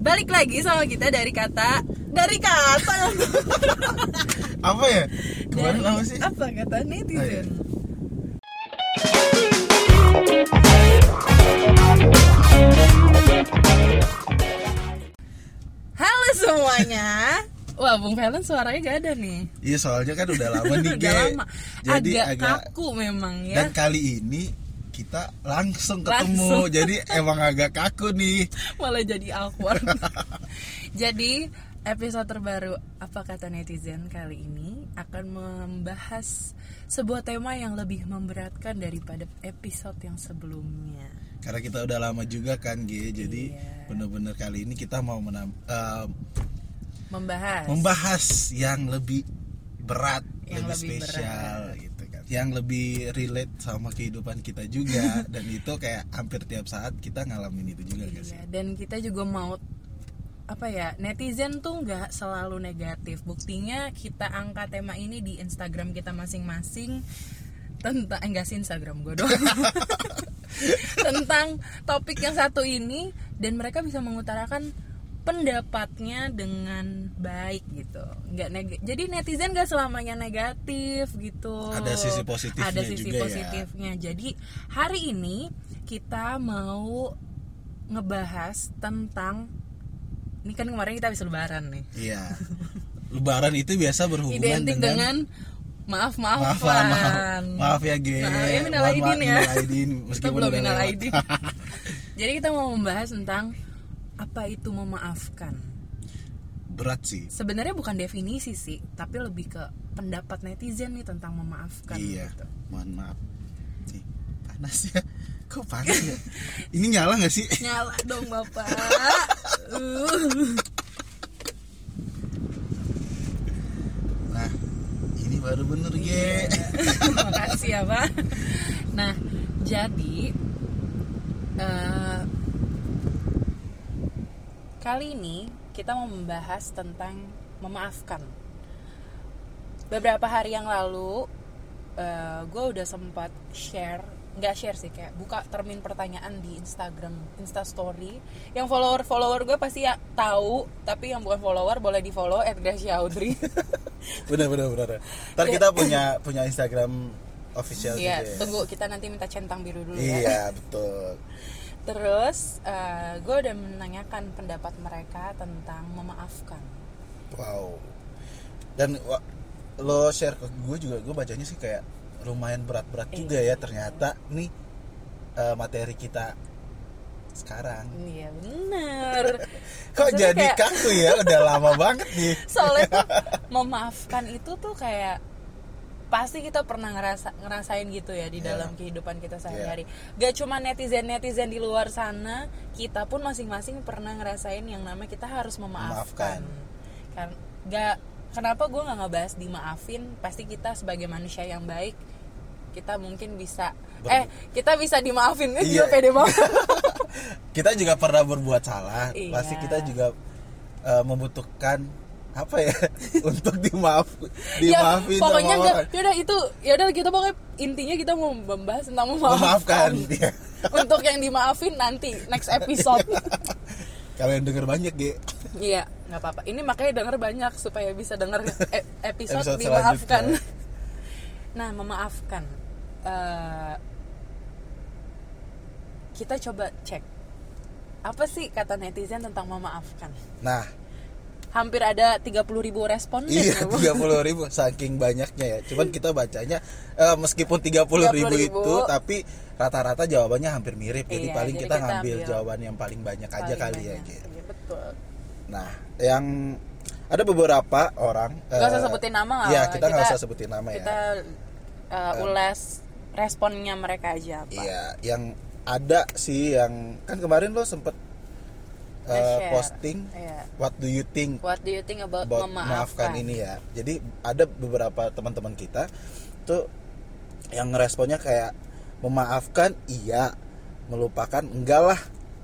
Balik lagi sama kita dari kata dari kata Apa ya? Kemarin Dari- apa sih? Apa kata netizen? Oh, iya. Halo semuanya. Wah, Bung Valen suaranya gak ada nih. Iya soalnya kan udah lama nih Udah lama. Jadi agak, agak, kaku memang ya. dan kali ini kita langsung ketemu. Langsung. Jadi emang agak kaku nih. Malah jadi awkward. jadi episode terbaru apa kata netizen kali ini akan membahas sebuah tema yang lebih memberatkan daripada episode yang sebelumnya. Karena kita udah lama juga kan Ge. Jadi Iya. bener-bener kali ini kita mau menam, eh, Membahas. membahas yang lebih berat, Yang lebih, lebih spesial gitu kan. Yang lebih relate sama kehidupan kita juga. Dan itu kayak hampir tiap saat kita ngalamin itu juga gak sih? Iya, dan kita juga mau apa ya netizen tuh nggak selalu negatif. Buktinya kita angkat tema ini di Instagram kita masing-masing tentang eh, enggak sih Instagram gue doang. Tentang topik yang satu ini dan mereka bisa mengutarakan pendapatnya dengan baik gitu. Nggak neg- jadi netizen gak selamanya negatif gitu. Ada sisi positifnya ada sisi juga ya. positifnya. Jadi hari ini kita mau ngebahas tentang ini kan kemarin kita habis lebaran nih. Iya. Lebaran itu biasa berhubungan identik dengan, maaf maaf, maafan maaf, maaf. Ya Ge. Nah, ya, minal Mohon aidin maaf, ya. meskipun belum minal aidin. Jadi kita mau membahas tentang apa itu memaafkan Berat sih. sebenarnya bukan definisi sih tapi lebih ke pendapat netizen nih tentang memaafkan iya. gitu. Mohon maaf. Nih, panas ya. Kok panas ya? Ini nyala nggak sih? nyala dong bapak Uh. Nah, ini baru bener Ge. Makasih ya Pak. Nah, jadi eh, kali ini kita mau membahas tentang memaafkan. Beberapa hari yang lalu, gue udah sempat share, nggak share sih kayak buka termin pertanyaan di Instagram, Insta Story. Yang follower follower gue pasti ya tahu, tapi yang bukan follower boleh di follow @grasyaudri. bener bener bener. Ntar kita punya punya Instagram official Iya, juga. ya. tunggu kita nanti minta centang biru dulu ya. Iya, betul. Terus gue udah menanyakan pendapat mereka tentang memaafkan. Wow. Dan wa- lo share ke gue juga gue bacanya sih kayak lumayan berat-berat juga ya ternyata nih eh, materi kita sekarang. Iya bener. Kok Maksudnya jadi kayak- kaku ya? Udah lama banget nih. Soalnya tuh memaafkan itu tuh kayak pasti kita pernah ngerasa ngerasain gitu ya di Iya. dalam kehidupan kita sehari-hari. Gak cuma netizen netizen di luar sana, kita pun masing-masing pernah ngerasain yang namanya kita harus memaafkan. Kan gak kenapa gue nggak ngebahas dimaafin? Pasti kita sebagai manusia yang baik kita mungkin bisa Ber- eh kita bisa dimaafin kan Iya. juga pede banget Kita juga pernah berbuat salah. Iya. Pasti kita juga eh, membutuhkan apa ya? Untuk dimaaf dimaafin ya, pokoknya enggak yaudah itu yaudah kita pokoknya intinya kita mau membahas tentang memaafkan, Memaafkan. Iya. untuk yang dimaafin nanti next episode. Kalian denger banyak, Ge. iya nggak apa-apa. Ini makanya denger banyak supaya bisa denger e- episode, Episode dimaafkan. nah memaafkan. Eh, kita coba cek. Apa sih kata netizen tentang memaafkan? Nah, hampir ada 30.000 ribu responden Iya, ya, tiga puluh ribu saking banyaknya ya. Cuman kita bacanya eh, meskipun tiga puluh ribu 30.000, itu, tapi rata-rata jawabannya hampir mirip. Jadi Iya, paling jadi kita, kita ngambil ambil jawaban yang paling banyak aja Paling kali ya. banyak. Gitu. Iya, betul Nah, yang ada beberapa orang. Gak usah eh, sebutin nama nggak Iya, apa-apa. kita nggak usah sebutin nama kita ya. uh, ulas responnya mereka aja apa Iya, yang ada sih yang kan kemarin lo sempet Nge-share. posting. Iya. What do you think what do you think about, about memaafkan memaafkan ini ya. Jadi ada beberapa teman-teman kita tuh yang responnya kayak memaafkan iya, melupakan enggak lah.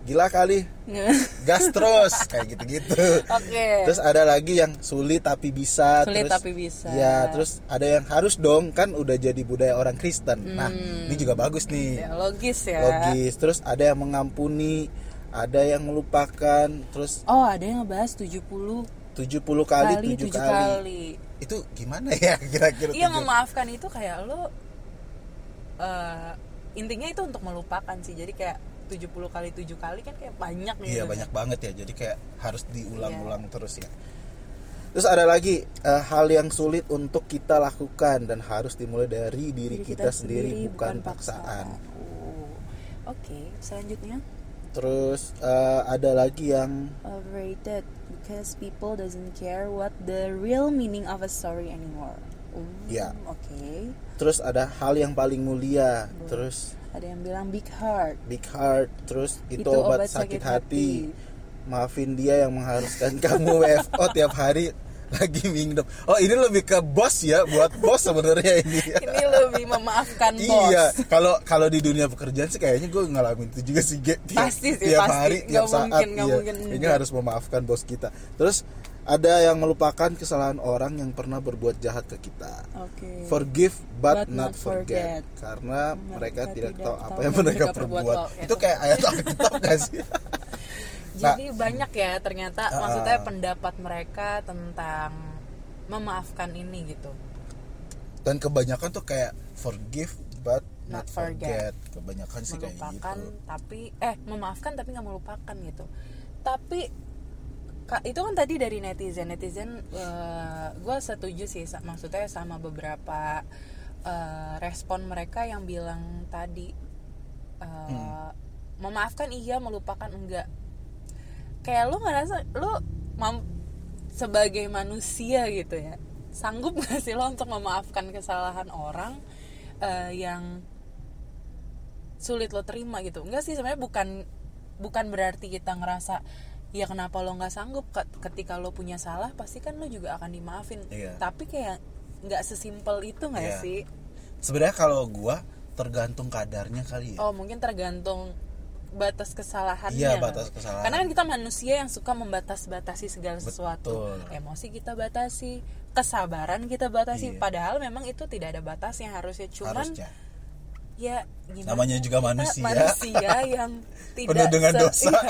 Gila kali. Gas terus kayak gitu-gitu. oke Terus ada lagi yang sulit tapi bisa. Sulit terus, tapi bisa. Ya, terus ada yang harus dong kan udah jadi budaya orang Kristen. Nah, ini juga bagus nih ya logis ya logis terus ada yang mengampuni ada yang melupakan terus oh ada yang ngebahas 70 70 kali kali 7 7 kali. kali itu gimana ya kira-kira iya memaafkan itu kayak lo eh, intinya itu untuk melupakan sih jadi kayak 70 kali 7 kali kan kayak banyak gitu Iya banyak banget ya, jadi kayak harus diulang-ulang Iya. terus ya. Terus ada lagi eh, hal yang sulit untuk kita lakukan dan harus dimulai dari diri, kita, sendiri, bukan paksaan. Oh. oke selanjutnya Terus eh, ada lagi yang overrated because people doesn't care what the real meaning of a story anymore Oh, Ya. oke terus ada hal yang paling mulia, terus ada yang bilang big heart big heart, terus itu, Itu obat, obat sakit, sakit hati. hati. Maafin dia yang mengharuskan kamu WFO tiap hari lagi minum. Oh ini lebih ke bos ya, buat bos sebenarnya ini. ini lebih memaafkan bos Iya, kalau kalau di dunia pekerjaan sih kayaknya gue ngalamin itu juga sih. Tiap, Pasti sih, tiap pasti. hari, tiap saat, mungkin, iya. mungkin enggak. harus memaafkan bos kita. Terus ada yang melupakan kesalahan orang yang pernah berbuat jahat ke kita. oke Forgive but, But not not forget, forget. karena mereka, tidak, tahu apa yang mereka mereka perbuat. perbuat. Itu itu. kayak ayat Alkitab gak sih? Jadi banyak ya ternyata Ah. maksudnya pendapat mereka tentang memaafkan ini gitu. Dan kebanyakan tuh kayak forgive but not, Not forget. forget. Kebanyakan sih kayak melupakan gitu. tapi eh memaafkan tapi nggak melupakan gitu. Tapi ka- itu kan tadi dari netizen netizen gue setuju sih maksudnya sama beberapa eh, respon mereka yang bilang tadi eh, Hmm. memaafkan iya melupakan enggak kayak lu ngerasa lu mam- sebagai manusia gitu ya sanggup gak sih lo untuk memaafkan kesalahan orang eh, yang sulit lo terima gitu enggak sih sebenarnya bukan bukan berarti kita ngerasa ya kenapa lo nggak sanggup Ket- ketika lo punya salah pasti kan lo juga akan dimaafin Iya. tapi kayak nggak sesimpel itu nggak Iya. sih Sebenarnya kalau gua tergantung kadarnya kali ya. oh mungkin tergantung batas kesalahannya Iya, batas kesalahan. karena kan kita manusia yang suka membatas-batasi segala sesuatu Betul. emosi kita batasi kesabaran kita batasi Iya. padahal memang itu tidak ada batasnya harusnya cuman Harusnya. ya gimana Namanya juga kita manusia. manusia yang tidak Penuh dengan dosa. iya,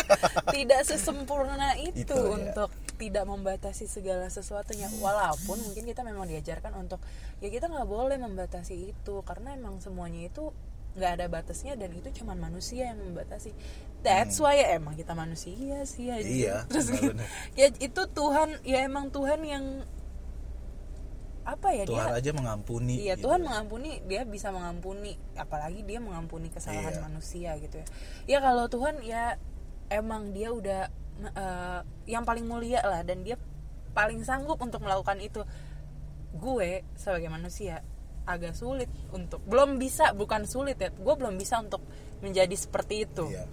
tidak sesempurna itu, Itu, ya. untuk tidak membatasi segala sesuatunya walaupun mungkin kita memang diajarkan untuk ya kita nggak boleh membatasi itu karena emang semuanya itu nggak ada batasnya dan itu cuman manusia yang membatasi that's why ya emang kita manusia sih ya Hmm. Iya, terus benar-benar. ya itu Tuhan ya emang Tuhan yang apa ya Tuhan dia aja mengampuni. Iya gitu. Tuhan mengampuni dia bisa mengampuni apalagi dia mengampuni kesalahan Iya. manusia gitu ya. Ya kalau Tuhan ya emang dia udah eh, yang paling mulia lah dan dia paling sanggup untuk melakukan itu. Gue sebagai manusia agak sulit untuk belum bisa bukan sulit ya. Gue belum bisa untuk menjadi seperti itu. Iya.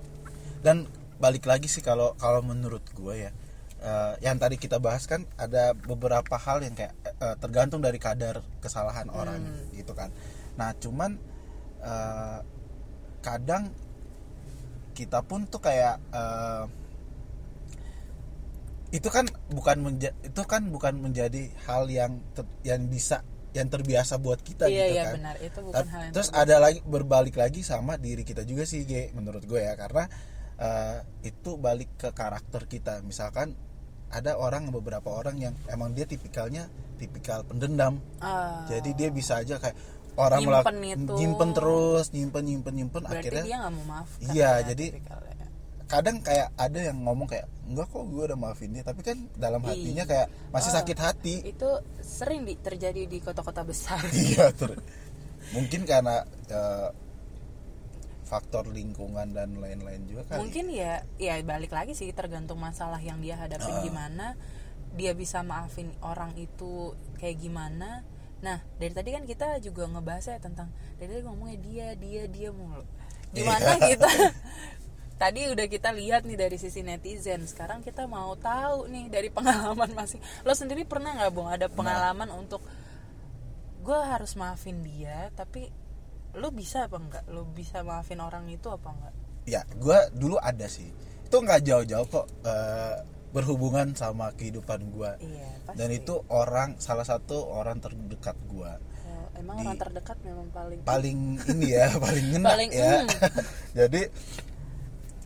Dan balik lagi sih kalau kalau menurut gue ya, eh, yang tadi kita bahas kan ada beberapa hal yang kayak eh, tergantung dari kadar kesalahan orang gitu kan. Nah cuman eh, kadang kita pun tuh kayak eh, itu kan bukan menja- itu kan bukan menjadi hal yang yang bisa yang terbiasa buat kita Iya gitu iya kan. benar itu bukan hal yang terus terbiasa. ada lagi berbalik lagi sama diri kita juga sih Ge, menurut gue ya karena eh, itu balik ke karakter kita misalkan ada orang beberapa orang yang emang dia tipikalnya tipikal pendendam Ah, jadi dia bisa aja kayak orang Nyimpen itu. nyimpen terus nyimpen nyimpen nyimpen berarti akhirnya dia nggak mau maafkan. Iya, ya, jadi- tipikalnya. Kadang kayak ada yang ngomong kayak enggak kok gue udah maafin dia tapi kan dalam hatinya kayak masih Oh. sakit hati itu sering di, terjadi di kota-kota besar. iya ter mungkin karena eh, faktor lingkungan dan lain-lain juga kan mungkin ya ya balik lagi sih tergantung masalah yang dia hadapi Ah. gimana dia bisa maafin orang itu kayak gimana nah dari tadi kan kita juga ngebahas ya tentang dari tadi ngomongnya dia dia dia mulu gimana Iya. kita tadi udah kita lihat nih dari sisi netizen sekarang kita mau tahu nih dari pengalaman masing lo sendiri pernah nggak bung ada pengalaman untuk gue harus maafin dia tapi lo bisa apa enggak lo bisa maafin orang itu apa enggak ya gue dulu ada sih. Itu nggak jauh-jauh kok eh, berhubungan sama kehidupan gue iya pasti. dan itu orang salah satu orang terdekat gue Oh, emang Di- orang terdekat memang paling paling ini ya paling ngena Paling, ya. mm. jadi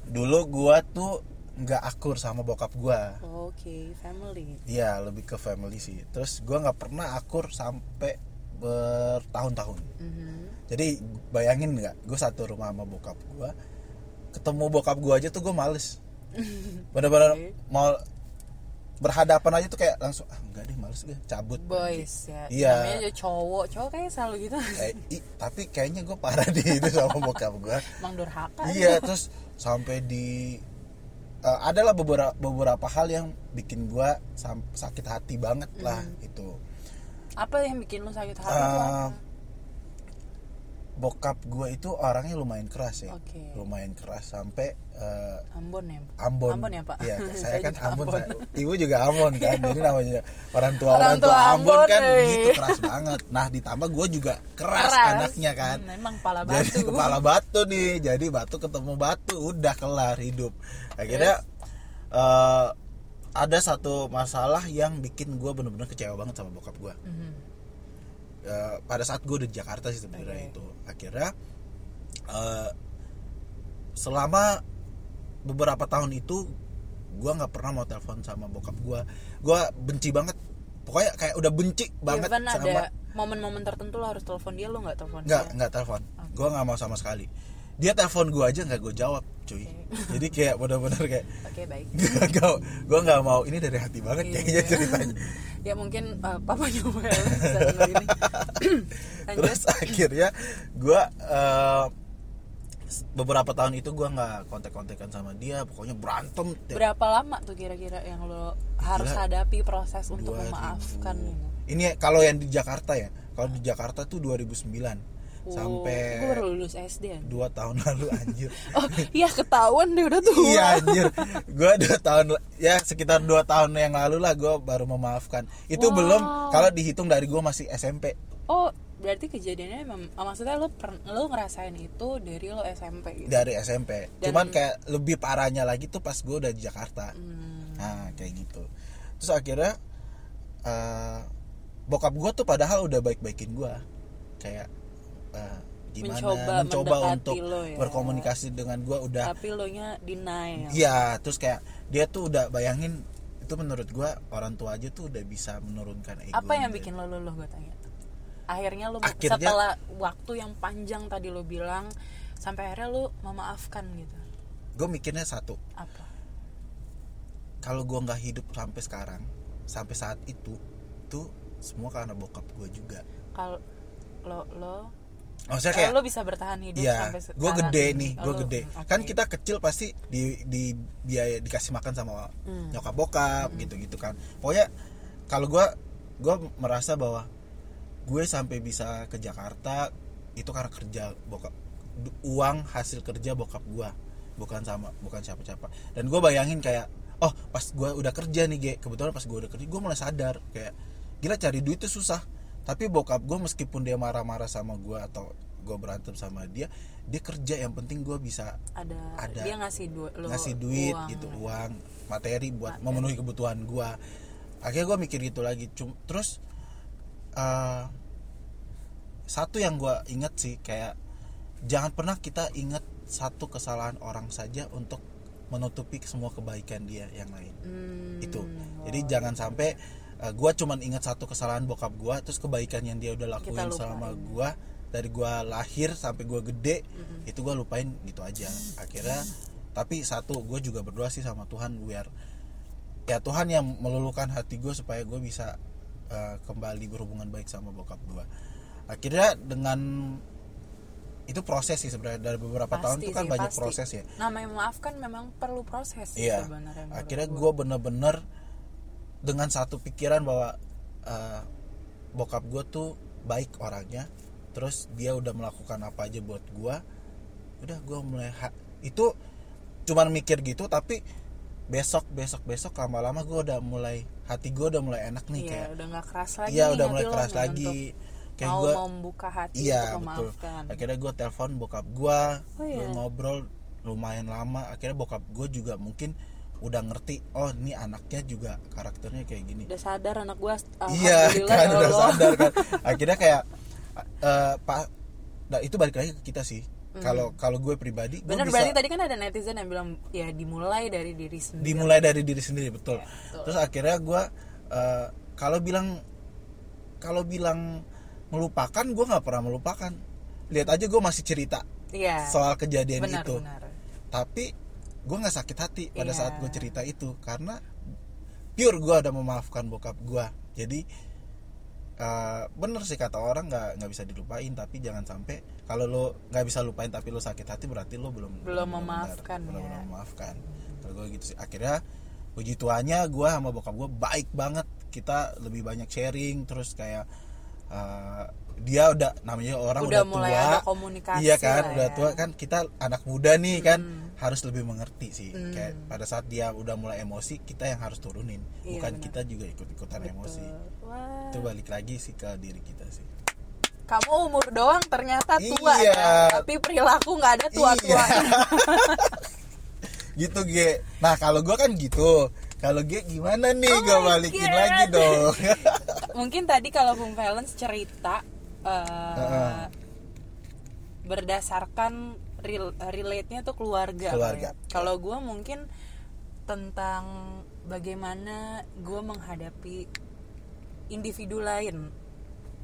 dulu gua tuh nggak akur sama bokap gua Oke, family. Iya lebih ke family sih terus gua nggak pernah akur sampai bertahun-tahun Mhm. jadi bayangin nggak gue satu rumah sama bokap gua ketemu bokap gua aja tuh gue males bener-bener Oke. mau berhadapan aja tuh kayak langsung ah enggak deh males gue cabut Boys ya. Iya. Namanya juga cowok. Cowok kayak selalu gitu. Eh, i- tapi kayaknya gue parah di itu sama bokap gue Emang durhaka. iya terus sampai di eh, adalah beberapa beberapa hal yang bikin gue sakit hati banget lah itu Apa yang bikin lu sakit hati tuh apa? Bokap gue itu orangnya lumayan keras ya Oke. lumayan keras sampai eh, Ambon ya. Ambon Ambon ya, Pak? Iya, saya kan juga Ambon, Ambon. saya- ibu juga Ambon kan jadi namanya orang tua Orang orang, tua, Ambon, Ambon, kan eh. gitu keras banget nah ditambah gue juga keras, Keras. anaknya kan Hmm, emang kepala jadi batu. kepala batu nih jadi batu ketemu batu udah kelar hidup akhirnya eh, ada satu masalah yang bikin gue bener-bener kecewa banget sama bokap gue Mhm. Eh, pada saat gue di Jakarta sih sebenarnya Oke. itu. Akhirnya eh, selama beberapa tahun itu gue nggak pernah mau telepon sama bokap gue gue benci banget. Pokoknya kayak udah benci banget Even sama ada momen-momen tertentu lo harus telepon dia lo nggak telepon nggak nggak telepon. Gue nggak mau sama sekali dia telepon gue aja nggak gue jawab cuy jadi kayak bener-bener kayak Oke baik. gue nggak mau ini dari hati banget Iya. kayaknya ceritanya Dia mungkin uh, ini. Lanjut. terus akhirnya gue beberapa tahun itu gue nggak kontak-kontakan sama dia pokoknya berantem Berapa lama tuh kira-kira yang lo harus Gila. hadapi proses untuk 2000. memaafkan ini kalau yang di Jakarta ya kalau di Jakarta tuh 2009 sampai Gue baru lulus SD ya. dua tahun lalu anjir Oh iya ketahuan deh udah tua. iya anjir gue dua tahun ya sekitar dua tahun yang lalu lah gue baru memaafkan itu Wow. belum kalau dihitung dari gue masih SMP Oh berarti kejadiannya memang ah, maksudnya lo per, lo ngerasain itu dari lo SMP gitu. dari SMP Dan- cuman kayak lebih parahnya lagi tuh pas gue udah di Jakarta Hmm. nah kayak gitu terus akhirnya eh, bokap gue tuh padahal udah baik-baikin gue kayak gimana Mencoba mencoba, untuk lo ya. berkomunikasi dengan gue udah Tapi lo nya deny. iya terus kayak dia tuh udah bayangin itu menurut gue orang tua aja tuh udah bisa menurunkan ego Apa yang bikin lo luluh gue tanya? Akhirnya lo Akhirnya- setelah waktu yang panjang tadi lo bilang sampai akhirnya lo memaafkan gitu. gue mikirnya satu Apa? kalau gue nggak hidup sampai sekarang sampai saat itu tuh semua karena bokap gue juga Kalau lo lo maksudnya kayak lo bisa bertahan hidup Iya, sampai sekarang. gue gede ini. nih, Oh, gue lo- gede. oke. Kan kita kecil pasti di di biaya dikasih makan sama Hmm. nyokap bokap gitu-gitu kan. Pokoknya kalau gue gue merasa bahwa gue sampai bisa ke Jakarta itu karena kerja bokap uang hasil kerja bokap gue bukan sama bukan siapa-siapa dan gue bayangin kayak oh pas gue udah kerja nih Ge. kebetulan pas gue udah kerja gue mulai sadar kayak gila cari duit itu susah tapi bokap gue meskipun dia marah-marah sama gue atau gue berantem sama dia dia kerja yang penting gue bisa ada, Ada. dia ngasih duit lo ngasih duit uang. gitu uang materi buat Materi. memenuhi kebutuhan gue akhirnya gue mikir gitu lagi Cum- terus eh, satu yang gue inget sih kayak jangan pernah kita inget satu kesalahan orang saja untuk menutupi semua kebaikan dia yang lain Hmm, itu wow. jadi jangan sampai uh, gua cuman ingat satu kesalahan bokap gua terus kebaikan yang dia udah lakuin selama gua dari gua lahir sampai gua gede Mm-mm. itu gua lupain gitu aja akhirnya tapi satu gue juga berdoa sih sama Tuhan biar ya Tuhan yang meluluhkan hati gue supaya gue bisa uh, kembali berhubungan baik sama bokap gua akhirnya dengan itu proses sih sebenarnya dari beberapa tahun Pasti itu kan sih, banyak pasti. proses ya namanya memaafkan memang perlu proses Iya. sebenarnya Akhirnya gua. gue bener-bener dengan satu pikiran bahwa eh, bokap gue tuh baik orangnya, terus dia udah melakukan apa aja buat gue, udah gue mulai ha- itu cuman mikir gitu tapi besok besok besok lama-lama gue udah mulai hati gue udah mulai enak nih iya kayak udah nggak keras lagi iya udah mulai keras lagi. kayak mau gue membuka hati iya betul. akhirnya gue telepon bokap gue Oh, iya. ngobrol lumayan lama akhirnya bokap gue juga mungkin udah ngerti oh ini anaknya juga karakternya kayak gini udah sadar anak gua iya alhamdulillah kan ya udah sadar kan akhirnya kayak eh pak nah, itu balik lagi ke kita sih kalau kalau gue pribadi gue bener bisa berarti tadi kan ada netizen yang bilang ya dimulai dari diri sendiri dimulai dari diri sendiri betul. Ya, betul. Terus akhirnya gue eh, kalau bilang kalau bilang melupakan gue nggak pernah melupakan. Lihat aja gue masih cerita iya soal kejadian benar itu. benar Tapi gue nggak sakit hati pada Iya. saat gue cerita itu karena pure gue ada memaafkan bokap gue. Jadi eh, bener sih kata orang nggak nggak bisa dilupain tapi jangan sampai kalau lo nggak bisa lupain tapi lo sakit hati berarti lo belum Belum memaafkan, benar-benar ya. memaafkan kalau gue gitu sih akhirnya puji tuanya gue sama bokap gue baik banget kita lebih banyak sharing terus kayak eh, dia udah namanya orang Udah udah, mulai tua ada komunikasi iya kan lah udah ya. tua kan kita anak muda nih kan Hmm. harus lebih mengerti sih Hmm. kayak pada saat dia udah mulai emosi kita yang harus turunin Iya, bukan benar. kita juga ikut-ikutan emosi Betul. Wah. itu balik lagi sih ke diri kita sih kamu umur doang ternyata tua Iya. ya tapi perilaku nggak ada tua-tua Iya. gitu G nah kalau gue kan gitu kalau G gimana nih Oh gue balikin God. lagi dong mungkin tadi kalau Bung Valens cerita eh, berdasarkan rel- relate-nya tuh keluarga. Keluarga. ya. Kalau gue mungkin tentang bagaimana gue menghadapi individu lain.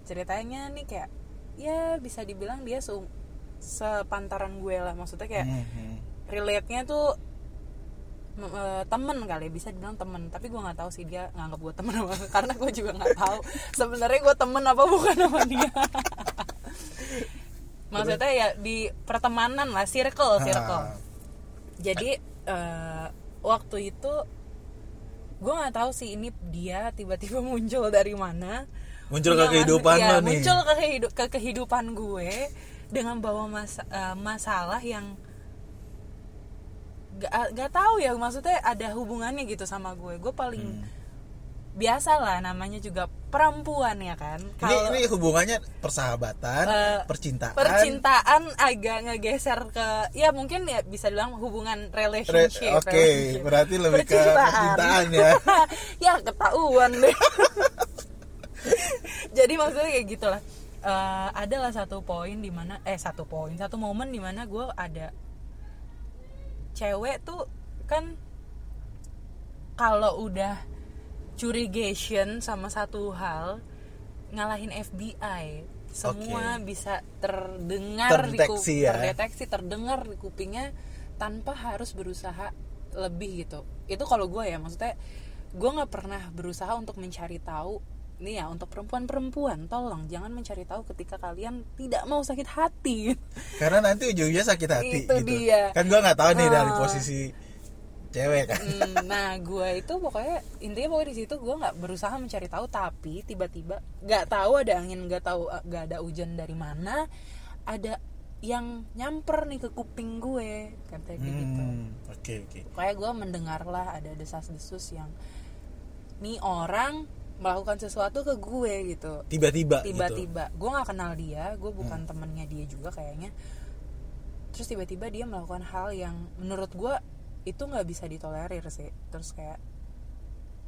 Ceritanya nih kayak ya bisa dibilang dia se sepantaran gue lah. Maksudnya kayak Mhm. relate-nya tuh eh, temen kali bisa dibilang temen. Tapi gue nggak tahu sih dia nganggap gue temen apa karena gue juga nggak tahu. Sebenarnya gue temen apa bukan sama dia? Maksudnya ya di pertemanan lah circle circle. Ah. jadi eh, waktu itu gue nggak tahu sih ini dia tiba-tiba muncul dari mana. Muncul ke kehidupan lo ya, nih. muncul ke, ke kehidupan gue dengan bawa mas- eh, masalah yang gak, gak tahu ya maksudnya ada hubungannya gitu sama gue. Gue paling Hmm. biasa lah namanya juga perempuan ya kan. Ini Kalau- ini hubungannya persahabatan Eh, percintaan. percintaan agak ngegeser ke ya mungkin ya bisa bilang hubungan Re- relationship oke relationship. berarti lebih ke percintaan ya. Ya ketahuan deh. Jadi maksudnya kayak gitulah. Eh, adalah satu poin di mana eh satu poin satu momen di mana gue ada cewek tuh kan kalau udah curigation sama satu hal ngalahin FBI semua bisa terdengar di Terdeteksi ya. terdeteksi terdengar di kupingnya tanpa harus berusaha lebih gitu itu kalau gue ya maksudnya gue nggak pernah berusaha untuk mencari tahu nih ya untuk perempuan-perempuan tolong jangan mencari tahu ketika kalian tidak mau sakit hati. Karena nanti ujungnya sakit hati Itu gitu. dia. kan gue nggak tahu nih dari Ah. posisi cewek kan. Hmm, nah gue itu pokoknya intinya pokoknya di situ gue nggak berusaha mencari tahu tapi tiba-tiba nggak tahu ada angin nggak tahu nggak ada hujan dari mana ada yang nyamper nih ke kuping gue katanya kayak gitu. Hmm, oke oke. Kayak gue mendengar lah ada desas-desus yang nih orang melakukan sesuatu ke gue gitu. Tiba-tiba gitu. Tiba-tiba. Gue nggak kenal dia gue bukan temennya dia juga kayaknya. Terus tiba-tiba dia melakukan hal yang menurut gue itu nggak bisa ditolerir sih. Terus kayak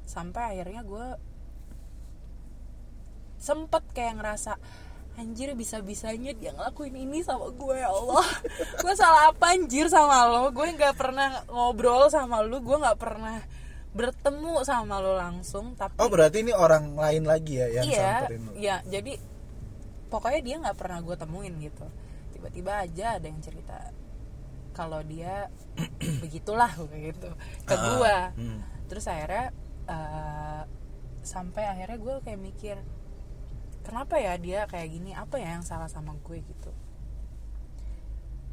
sampai akhirnya gue sempet kayak ngerasa anjir bisa-bisanya dia ngelakuin ini sama gue ya Allah. Gue salah apa anjir sama lo? Gue nggak pernah ngobrol sama lu gue nggak pernah bertemu sama lo langsung tapi oh berarti ini orang lain lagi ya yang iya samperin lu iya jadi pokoknya dia nggak pernah gue temuin gitu. Tiba-tiba aja ada yang cerita kalau dia begitulah kayak gitu ke Ah, gue hmm. terus akhirnya eh, sampai akhirnya gue kayak mikir kenapa ya dia kayak gini? Apa ya yang salah sama gue gitu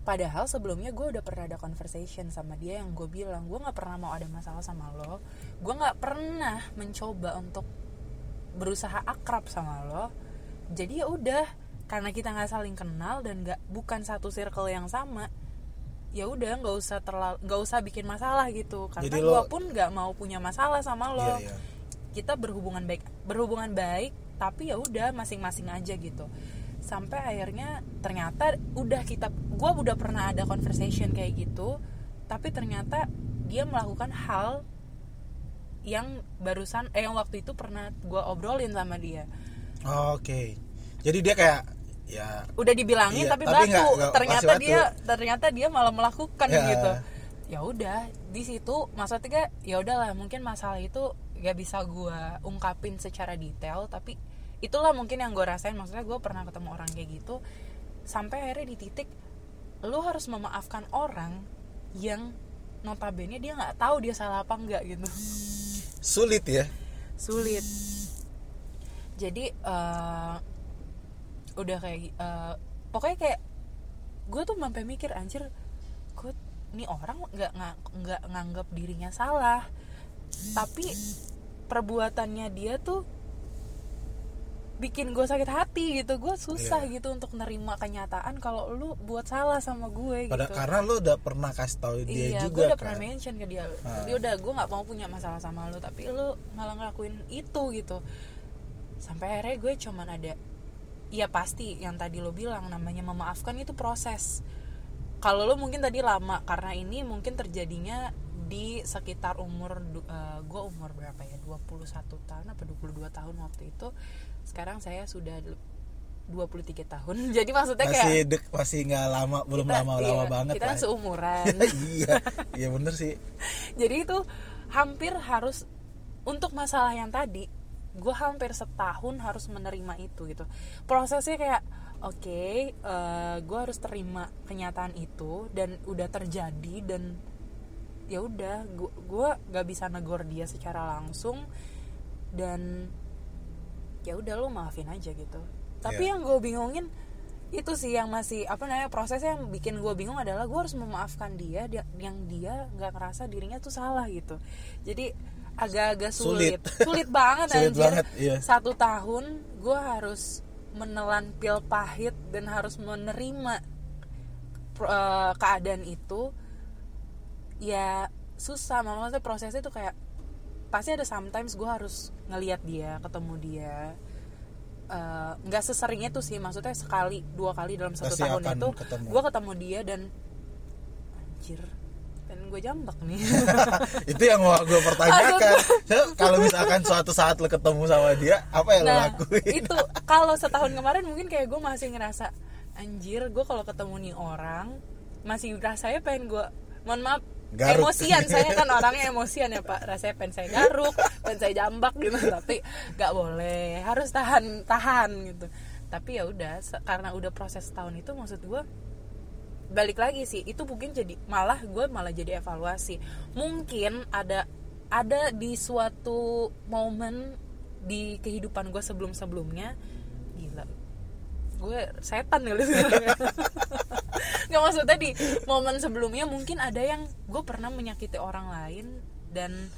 padahal sebelumnya gue udah pernah ada conversation sama dia yang gue bilang gue nggak pernah mau ada masalah sama lo. Gue nggak pernah mencoba untuk berusaha akrab sama lo. Jadi ya udah karena kita nggak saling kenal dan nggak bukan satu circle yang sama ya udah nggak usah terlalu nggak usah bikin masalah gitu. Karena Jadi gue lo- pun nggak mau punya masalah sama lo. Iya, iya. kita berhubungan baik berhubungan baik tapi ya udah masing-masing aja gitu sampai akhirnya ternyata udah kita gue udah pernah ada conversation kayak gitu tapi ternyata dia melakukan hal yang barusan eh yang waktu itu pernah gue obrolin sama dia Oh, oke jadi dia kayak ya udah dibilangin Iya, tapi, tapi batu nggak- nggak ternyata batu. dia ternyata dia malah melakukan Ya. gitu ya udah di situ maksudnya ya udahlah mungkin masalah itu gak bisa gue ungkapin secara detail tapi itulah mungkin yang gue rasain maksudnya gue pernah ketemu orang kayak gitu sampai akhirnya di titik lu harus memaafkan orang yang notabene dia nggak tahu dia salah apa enggak gitu. Sulit ya. Sulit. Jadi eh, udah kayak eh, pokoknya kayak gue tuh sampai mikir anjir gue nih orang nggak nggak nggak nganggap dirinya salah? Tapi perbuatannya dia tuh bikin gue sakit hati gitu gue susah Iya. gitu untuk nerima kenyataan kalau lu buat salah sama gue pada gitu karena lu udah pernah kasih tahu dia iya, gue juga udah kan pernah mention ke dia. Ah. Dia udah gue nggak mau punya masalah sama lu, tapi lu malah ngelakuin itu gitu. Sampai akhirnya gue cuman ada, ya pasti yang tadi lo bilang namanya memaafkan itu proses. Kalau lo mungkin tadi lama karena ini mungkin terjadinya di sekitar umur du- eh, gue umur berapa ya 21 tahun apa 22 tahun waktu itu sekarang saya sudah 23 tahun. Jadi maksudnya kayak masih dek masih nggak lama belum kita- lama lama iya, banget kita lah. kan seumuran. Iya iya bener sih. Jadi itu hampir harus untuk masalah yang tadi gue hampir setahun harus menerima itu gitu. Prosesnya kayak oke gue harus terima kenyataan itu dan udah terjadi dan ya udah gue gak bisa negor dia secara langsung dan ya udah lo maafin aja gitu tapi Iya. yang gue bingungin itu sih yang masih apa namanya prosesnya yang bikin gue bingung adalah gue harus memaafkan dia yang dia nggak ngerasa dirinya tuh salah gitu jadi agak-agak sulit Sulit. sulit, banget Sulit anjir banget, iya. satu tahun gue harus menelan pil pahit dan harus menerima eh, keadaan itu ya susah maksudnya prosesnya tuh kayak pasti ada sometimes gue harus ngelihat dia ketemu dia. Eh, nggak sesering itu sih maksudnya sekali dua kali dalam satu Pasti tahun itu ketemu. gue ketemu dia dan anjir dan gue jambak nih. Itu yang mau gue pertanyakan. Kalau misalkan suatu saat lo ketemu sama dia apa yang lo nah lakuin? itu kalau setahun kemarin mungkin kayak gue masih ngerasa anjir gue kalau ketemu nih orang masih rasanya pengen gue mohon maaf Garuk. emosian saya kan orangnya emosian ya pak. Rasanya pengen saya garuk pengen saya jambak gitu tapi nggak boleh. Harus tahan tahan gitu. Tapi ya udah karena udah proses tahun itu maksud gue balik lagi sih itu mungkin jadi malah gue malah jadi evaluasi. Mungkin ada ada di suatu momen di kehidupan gue sebelum sebelumnya gue setan kali nggak maksudnya di momen sebelumnya mungkin ada yang gue pernah menyakiti orang lain dan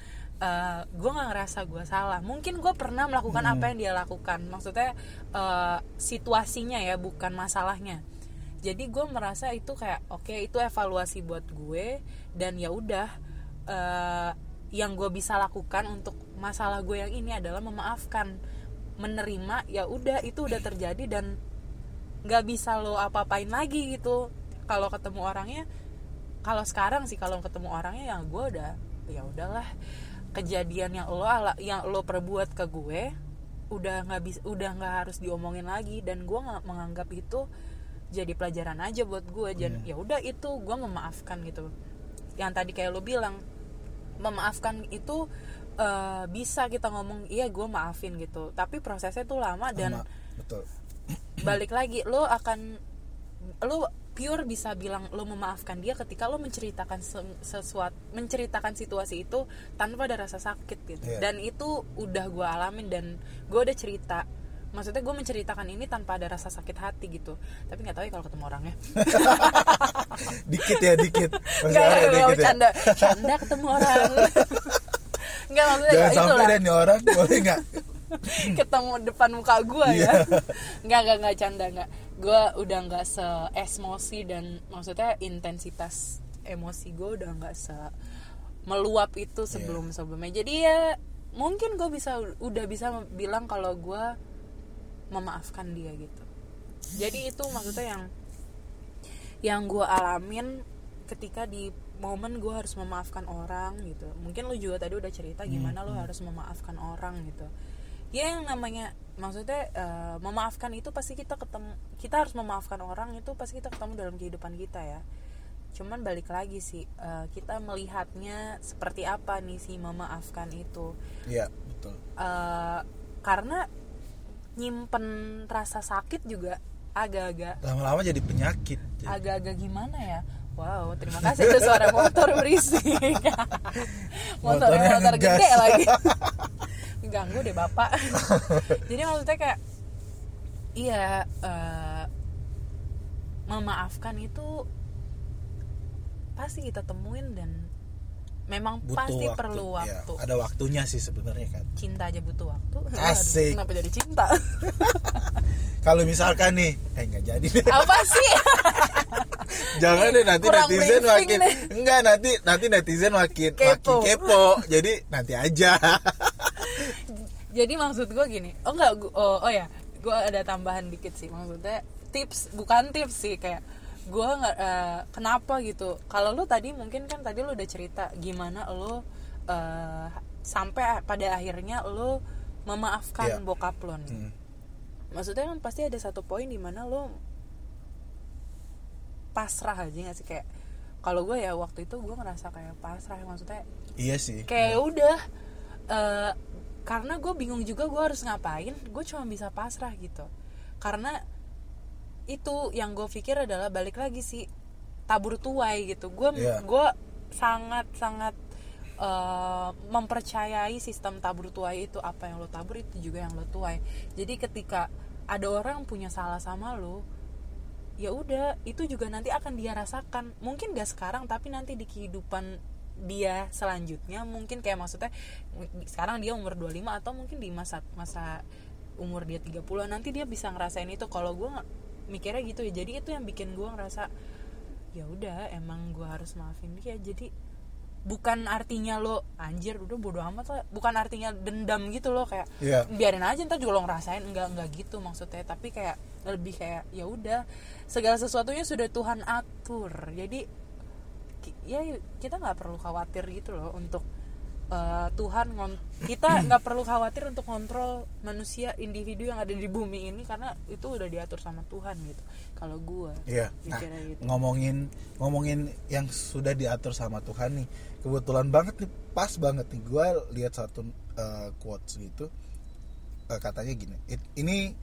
eh, gue nggak ngerasa gue salah. Mungkin gue pernah melakukan apa yang dia lakukan. Maksudnya eh, situasinya ya bukan masalahnya. Jadi gue merasa itu kayak oke itu evaluasi buat gue dan ya udah eh, yang gue bisa lakukan untuk masalah gue yang ini adalah memaafkan menerima ya udah itu udah terjadi dan nggak bisa lo apa-apain lagi gitu. Kalau ketemu orangnya kalau sekarang sih kalau ketemu orangnya yang gue udah ya udahlah. Kejadian yang lo yang lo perbuat ke gue udah nggak bisa udah nggak harus diomongin lagi. Dan gue nggak menganggap itu jadi pelajaran aja buat gue. Dan ya udah itu gue memaafkan gitu. Yang tadi kayak lo bilang memaafkan itu eh, bisa kita ngomong iya gue maafin gitu. Tapi prosesnya tuh lama dan Sama, betul balik lagi lo akan lo pure bisa bilang lo memaafkan dia ketika lo menceritakan se- sesuatu menceritakan situasi itu tanpa ada rasa sakit gitu. Iya. dan itu udah gue alamin dan gue udah cerita. Maksudnya gue menceritakan ini tanpa ada rasa sakit hati gitu. Tapi nggak tahu ya kalau ketemu orangnya. Dikit ya dikit. Nggak nggak dikit ya. bercanda. Canda ketemu orang. Nggak maksudnya jangan ya sampai itulah deh nih orang boleh nggak ketemu depan muka gue Iya. ya nggak nggak nggak canda nggak. Gue udah nggak se emosi dan maksudnya intensitas emosi gue udah nggak se meluap itu sebelum sebelumnya. Jadi ya mungkin gue bisa udah bisa bilang kalau gue memaafkan dia gitu. Jadi itu maksudnya yang yang gue alamin ketika di momen gue harus memaafkan orang gitu. Mungkin lu juga tadi udah cerita gimana lu harus memaafkan orang gitu ya yang namanya maksudnya eh, memaafkan itu pasti kita ketemu kita harus memaafkan orang itu pasti kita ketemu dalam kehidupan kita ya. Cuman balik lagi sih eh, kita melihatnya seperti apa nih si memaafkan itu. Iya betul. Eh, karena nyimpen rasa sakit juga agak-agak lama-lama jadi penyakit agak-agak gimana ya? Wow terima kasih itu suara motor berisik. Motor Motornya motor gede lagi ganggu deh bapak. Jadi maksudnya kayak iya eh, memaafkan itu pasti kita temuin dan memang butuh pasti waktu. perlu Ya, waktu. Ada waktunya sih sebenarnya kan. Cinta aja butuh waktu. Aduh, Asik. kenapa jadi cinta? Kalau misalkan nih eh nggak jadi deh. Apa sih? Jangan deh nanti Kurang netizen makin nih. enggak nanti nanti netizen makin Kepo. makin kepo. Jadi nanti aja. Jadi maksud gue gini oh enggak oh, oh ya gue ada tambahan dikit sih. Maksudnya tips bukan tips sih kayak gue nggak eh, kenapa gitu kalau lu tadi mungkin kan tadi lu udah cerita gimana lu eh, sampai pada akhirnya lu memaafkan Iya. bokap lu nih. Hmm. maksudnya kan pasti ada satu poin di mana lu pasrah aja gak sih kayak kalau gue ya waktu itu gue ngerasa kayak pasrah maksudnya iya sih kayak udah eh, karena gue bingung juga gue harus ngapain gue cuma bisa pasrah gitu karena itu yang gue pikir adalah balik lagi sih tabur tuai gitu. Gue Iya. gue sangat sangat eh, mempercayai sistem tabur tuai itu. Apa yang lo tabur itu juga yang lo tuai. Jadi ketika ada orang punya salah sama lo ya udah itu juga nanti akan dia rasakan. Mungkin gak sekarang tapi nanti di kehidupan dia selanjutnya mungkin kayak maksudnya sekarang dia umur 25 atau mungkin di masa masa umur dia 30 nanti dia bisa ngerasain itu. Kalau gue mikirnya gitu ya. Jadi itu yang bikin gue ngerasa ya udah emang gue harus maafin dia. Jadi bukan artinya lo anjir udah bodo amat lah. Bukan artinya dendam gitu loh kayak Iya. biarin aja ntar juga lo ngerasain. Enggak enggak gitu maksudnya. Tapi kayak lebih kayak ya udah segala sesuatunya sudah Tuhan atur. Jadi ya kita nggak perlu khawatir gitu loh untuk eh, Tuhan kita nggak perlu khawatir untuk kontrol manusia individu yang ada di bumi ini karena itu udah diatur sama Tuhan gitu kalau gue Iya. Nah, gitu ngomongin ngomongin yang sudah diatur sama Tuhan nih. Kebetulan banget nih, pas banget nih gue lihat satu uh, quotes gitu. Uh, katanya gini. "It- ini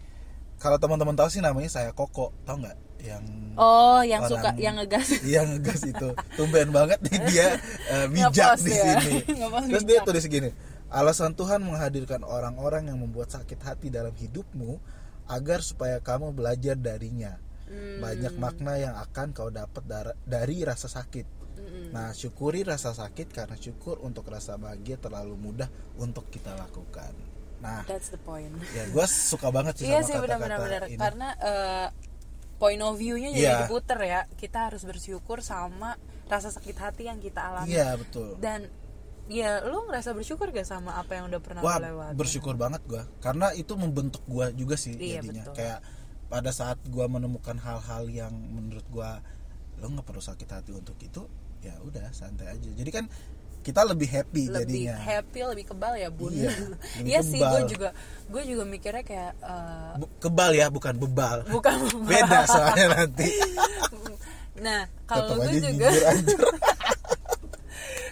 kalau teman-teman tahu sih namanya saya Koko, tahu nggak? Yang oh yang orang- suka yang ngegas Iya ngegas itu. Tumben banget nih dia uh, bijak di ya. sini. Terus dia tulis gini. Alasan Tuhan menghadirkan orang-orang yang membuat sakit hati dalam hidupmu agar supaya kamu belajar darinya. Hmm. Banyak makna yang akan kau dapat dar- dari rasa sakit. Mm-mm. Nah, syukuri rasa sakit karena syukur untuk rasa bahagia terlalu mudah untuk kita lakukan. Nah, that's the point. ya gue suka banget sih iya sama sih benar-benar karena eh, point of view-nya jadi Iya. diputer ya. Kita harus bersyukur sama rasa sakit hati yang kita alami. Iya betul. dan ya lu ngerasa bersyukur gak sama apa yang udah pernah Wah lu lewati bersyukur banget gue karena itu membentuk gue juga sih Iya, jadinya. betul. kayak pada saat gue menemukan hal-hal yang menurut gue lo nggak perlu sakit hati untuk itu ya udah santai aja. Jadi kan kita lebih happy lebih jadinya. happy lebih kebal ya bun. Iya, lebih iya sih gue juga gue juga mikirnya kayak Bu- kebal ya bukan bebal. Bukan beda soalnya nanti. Nah kalau gue juga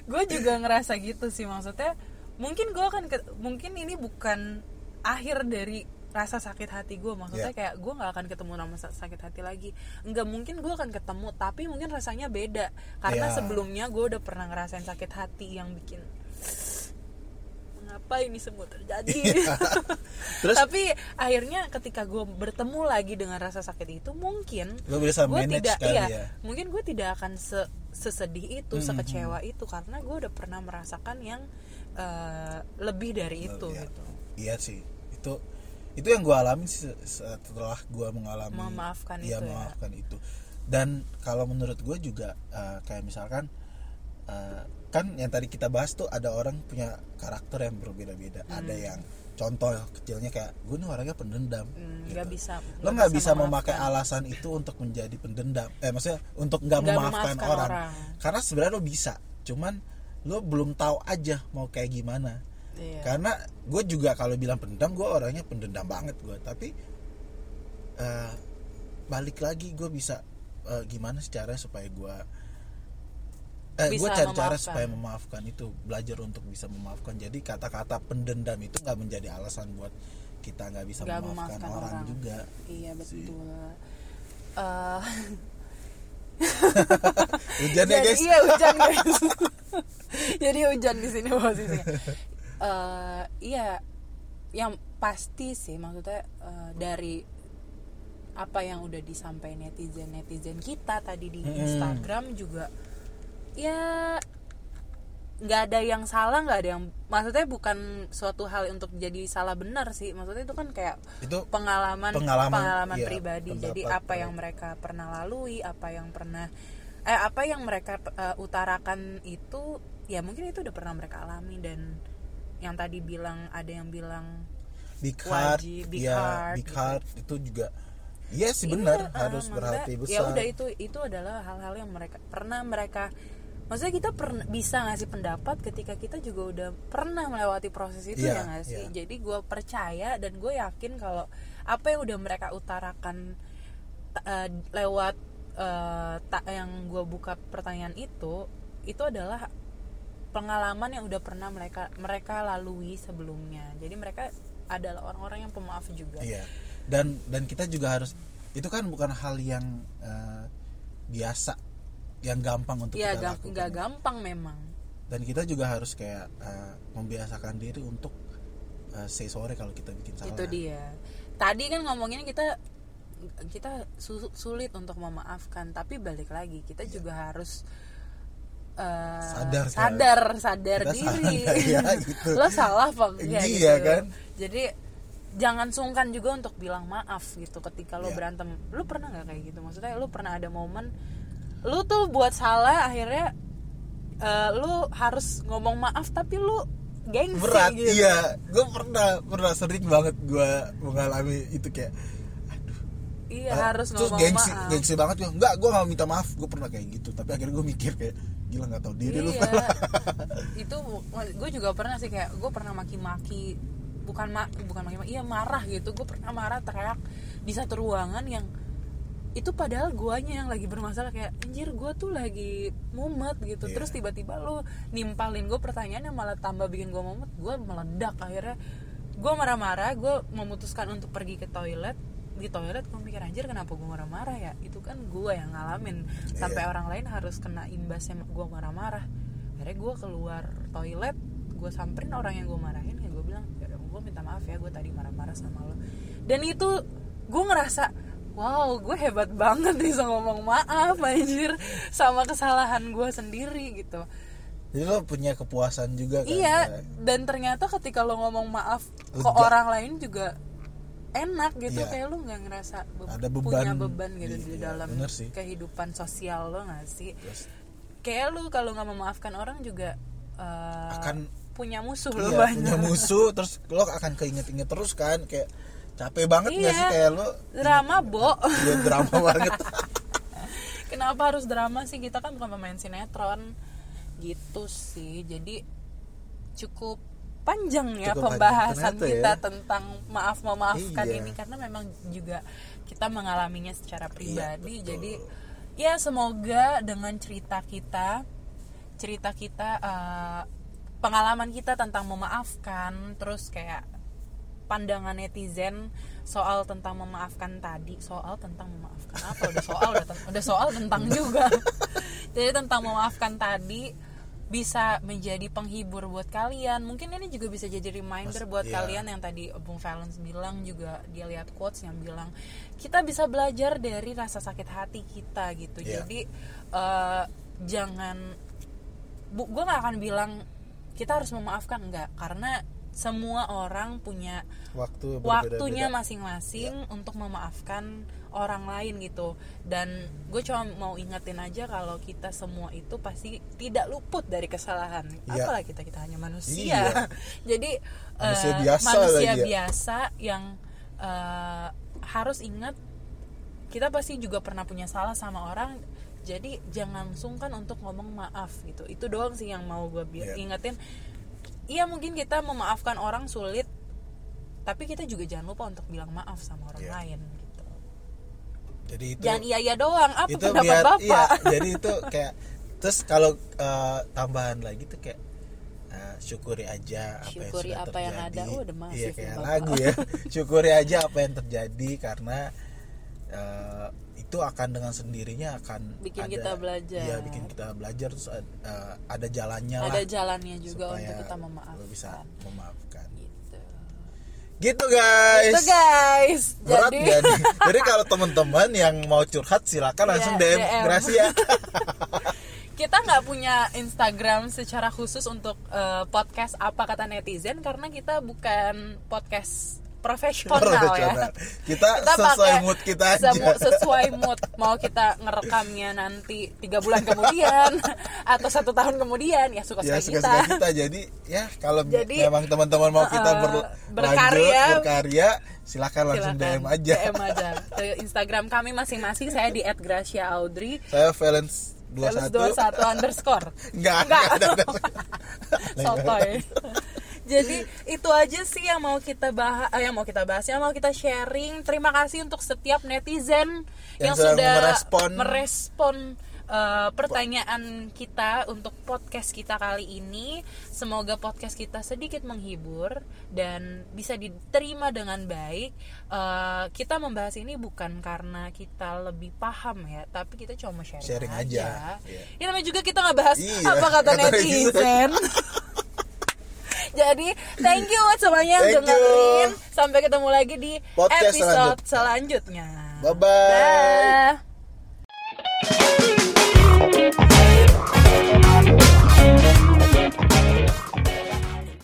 gue juga ngerasa gitu sih maksudnya mungkin gue akan ke- mungkin ini bukan akhir dari rasa sakit hati gue maksudnya Iya. kayak gue nggak akan ketemu nama sa- sakit hati lagi nggak mungkin gue akan ketemu tapi mungkin rasanya beda karena Iya. sebelumnya gue udah pernah ngerasain sakit hati yang bikin mengapa ini semua terjadi Iya. Terus tapi akhirnya ketika gue bertemu lagi dengan rasa sakit itu mungkin gue tidak iya ya mungkin gue tidak akan se sesedih itu Mhm. sekecewa itu karena gue udah pernah merasakan yang eh, lebih dari itu Iya. gitu iya sih itu itu yang gue alami sih se- setelah gue mengalami Memaafkan iya, itu ya. memaafkan itu dan kalau menurut gue juga eh, kayak misalkan eh, kan yang tadi kita bahas tuh ada orang punya karakter yang berbeda-beda ada Hmm. yang contoh kecilnya kayak gue nih orangnya pendendam Hmm, gitu. nggak bisa lo nggak bisa, memakai memaafkan. alasan itu untuk menjadi pendendam eh maksudnya untuk Nggak memaafkan, memaafkan orang. orang. karena sebenarnya lo bisa cuman lo belum tahu aja mau kayak gimana Iya. karena gue juga kalau bilang pendendam gue orangnya pendendam banget gue tapi eh, balik lagi gue bisa eh, gimana sih caranya supaya gue eh gue cari cara memaafkan. supaya memaafkan itu belajar untuk bisa memaafkan. Jadi kata-kata pendendam itu nggak menjadi alasan buat kita nggak bisa Nggak memaafkan, memaafkan orang, orang. juga. Iya betul. Eh, hujan ya jadi guys. Iya hujan guys. Jadi hujan di sini posisinya Eh, iya yang pasti sih maksudnya eh, dari apa yang udah disampaikan netizen netizen kita tadi di Mm-mm. Instagram juga ya nggak ada yang salah nggak ada yang maksudnya bukan suatu hal untuk jadi salah benar sih maksudnya itu kan kayak itu pengalaman Pengalaman, iya, pribadi jadi apa iya. yang mereka pernah lalui apa yang pernah eh apa yang mereka eh, utarakan itu ya mungkin itu udah pernah mereka alami dan yang tadi bilang ada yang bilang big heart Wajib, big ya heart, big gitu. itu juga iya sih Iya, benar eh, harus berhati besar ya udah itu itu adalah hal-hal yang mereka pernah mereka maksudnya kita pernah bisa ngasih pendapat ketika kita juga udah pernah melewati proses itu Iya, ya nggak sih iya. jadi gue percaya dan gue yakin kalau apa yang udah mereka utarakan eh, lewat eh, tak yang gue buka pertanyaan itu itu adalah pengalaman yang udah pernah mereka mereka lalui sebelumnya jadi mereka adalah orang-orang yang pemaaf juga Iya. Dan dan kita juga harus itu kan bukan hal yang eh, biasa, yang gampang untuk ya kita gam- lakukan. gampang memang Dan kita juga harus kayak eh, membiasakan diri untuk eh, say sorry kalau kita bikin salah. itu dia tadi kan ngomonginnya kita kita su- sulit untuk memaafkan tapi balik lagi kita juga harus eh, Sadar, kan? sadar sadar Kita diri sadar, ya, gitu. lo salah apa enggak Iya, gitu kan? jadi jangan sungkan juga untuk bilang maaf gitu ketika lo Iya. berantem lu pernah nggak kayak gitu maksudnya lu pernah ada momen lu tuh buat salah akhirnya eh, lu harus ngomong maaf tapi lu gengsi Berat, gitu iya. Gue pernah pernah sering banget gue mengalami itu kayak iya ah, harus terus ngomong gengsi, maaf. gengsi banget gue enggak gue gak minta maaf gue pernah kayak gitu. Tapi akhirnya gue mikir kayak gila nggak tahu diri lu. Iya. Itu gue juga pernah sih kayak gue pernah maki-maki bukan ma bukan maki-maki iya marah gitu. Gue pernah marah teriak di satu ruangan yang itu padahal guanya yang lagi bermasalah. Kayak anjir gue tuh lagi mumet gitu. Iya. terus tiba-tiba lu nimpalin gue pertanyaan yang malah tambah bikin gue mumet. Gue meledak akhirnya. Gue marah-marah gue memutuskan untuk pergi ke toilet di toilet gue mikir anjir kenapa gue marah-marah ya? Itu kan gue yang ngalamin. Sampai Iya. orang lain harus kena imbasnya gue marah-marah. Akhirnya gue keluar toilet gue samperin orang yang gue marahin ya gue bilang ya gue minta maaf ya gue tadi marah-marah sama lo. Dan itu gue ngerasa wow gue hebat banget bisa ngomong maaf anjir sama kesalahan gue sendiri gitu. Jadi lo punya kepuasan juga kan? Iya dan ternyata ketika lo ngomong maaf ke Lega. orang lain juga enak gitu Iya. kayak lo nggak ngerasa be- Ada beban punya beban. gitu di- di, iya, dalam sih. kehidupan sosial lo nggak sih? Terus kayak lu kalau nggak memaafkan orang juga eh, Akan- punya musuh lo iya, banyak. punya musuh terus lo akan keinget-inget terus kan kayak capek banget nggak Iya. sih kayak lo? Drama bo. Iya drama banget. Kenapa harus drama sih? Kita kan bukan pemain sinetron. Gitu sih. Jadi cukup panjang ya Cukup panjang pembahasan ternyata kita ya. tentang maaf memaafkan Iya. ini karena memang juga kita mengalaminya secara pribadi betul. jadi ya semoga dengan cerita kita cerita kita eh, pengalaman kita tentang memaafkan terus kayak pandangan netizen soal tentang memaafkan tadi soal tentang memaafkan apa udah soal udah, udah soal tentang juga jadi tentang memaafkan tadi bisa menjadi penghibur buat kalian. Mungkin ini juga bisa jadi reminder Mas- buat iya. kalian yang tadi Bung Valens bilang juga dia lihat quotes yang bilang kita bisa belajar dari rasa sakit hati kita gitu. Iya. jadi eh, jangan bu, gue nggak akan bilang kita harus memaafkan enggak karena semua orang punya waktu waktunya masing-masing untuk memaafkan orang lain gitu dan gue cuma mau ingetin aja kalau kita semua itu pasti tidak luput dari kesalahan Iya. apalah kita kita hanya manusia Iya. jadi Manusia eh, biasa manusia lagi ya. biasa yang eh, harus ingat kita pasti juga pernah punya salah sama orang jadi jangan sungkan untuk ngomong maaf gitu itu doang sih yang mau gue Iya. ingetin iya mungkin kita memaafkan orang sulit tapi kita juga jangan lupa untuk bilang maaf sama orang Iya. lain. Jadi itu jangan iya iya doang apa itu pendapat biar bapak iya jadi itu kayak terus kalau eh, tambahan lagi tuh kayak eh, syukuri aja apa Syukuri yang sudah apa yang ada. Oh, udah masif iya kayak Bapak. lagu ya syukuri aja apa yang terjadi karena eh, itu akan dengan sendirinya akan Bikin ada- kita belajar. iya bikin kita belajar terus eh, ada jalannya ada lah jalannya juga supaya untuk kita memaafkan bisa memaafkan gitu guys itu guys berat jadi gak nih? Jadi kalau teman-teman yang mau curhat silakan langsung Iya, DM, DM. Gracia. kita nggak punya Instagram secara khusus untuk eh, podcast apa kata netizen karena kita bukan podcast profesional ya Profesional. Kita, Kita sesuai pakai mood kita aja. sesuai mood mau kita ngerekamnya nanti tiga bulan kemudian atau satu tahun kemudian ya suka ya suka suka kita suka kita. Jadi ya kalau Jadi, memang teman-teman mau kita eh, ber- berkarya. lanjut, berkarya, silakan langsung Silakan, DM aja. DM aja ke Instagram kami masing-masing saya di @gracia_audrey Saya Valence 21. 21 underscore Enggak, Enggak. enggak ada. ada. sotoy jadi itu aja sih yang mau kita bahas yang mau kita bahas yang mau kita sharing terima kasih untuk setiap netizen yang, Yang sudah merespon. merespon uh, pertanyaan kita untuk podcast kita kali ini semoga podcast kita sedikit menghibur dan bisa diterima dengan baik Uh, kita membahas ini bukan karena kita lebih paham ya tapi kita cuma sharing, Sharing aja. Iya. ya namanya juga kita nggak bahas Iya, apa kata netizen jadi thank you semuanya thank dengerin you. sampai ketemu lagi di Podcast episode selanjutnya, selanjutnya. bye bye, bye.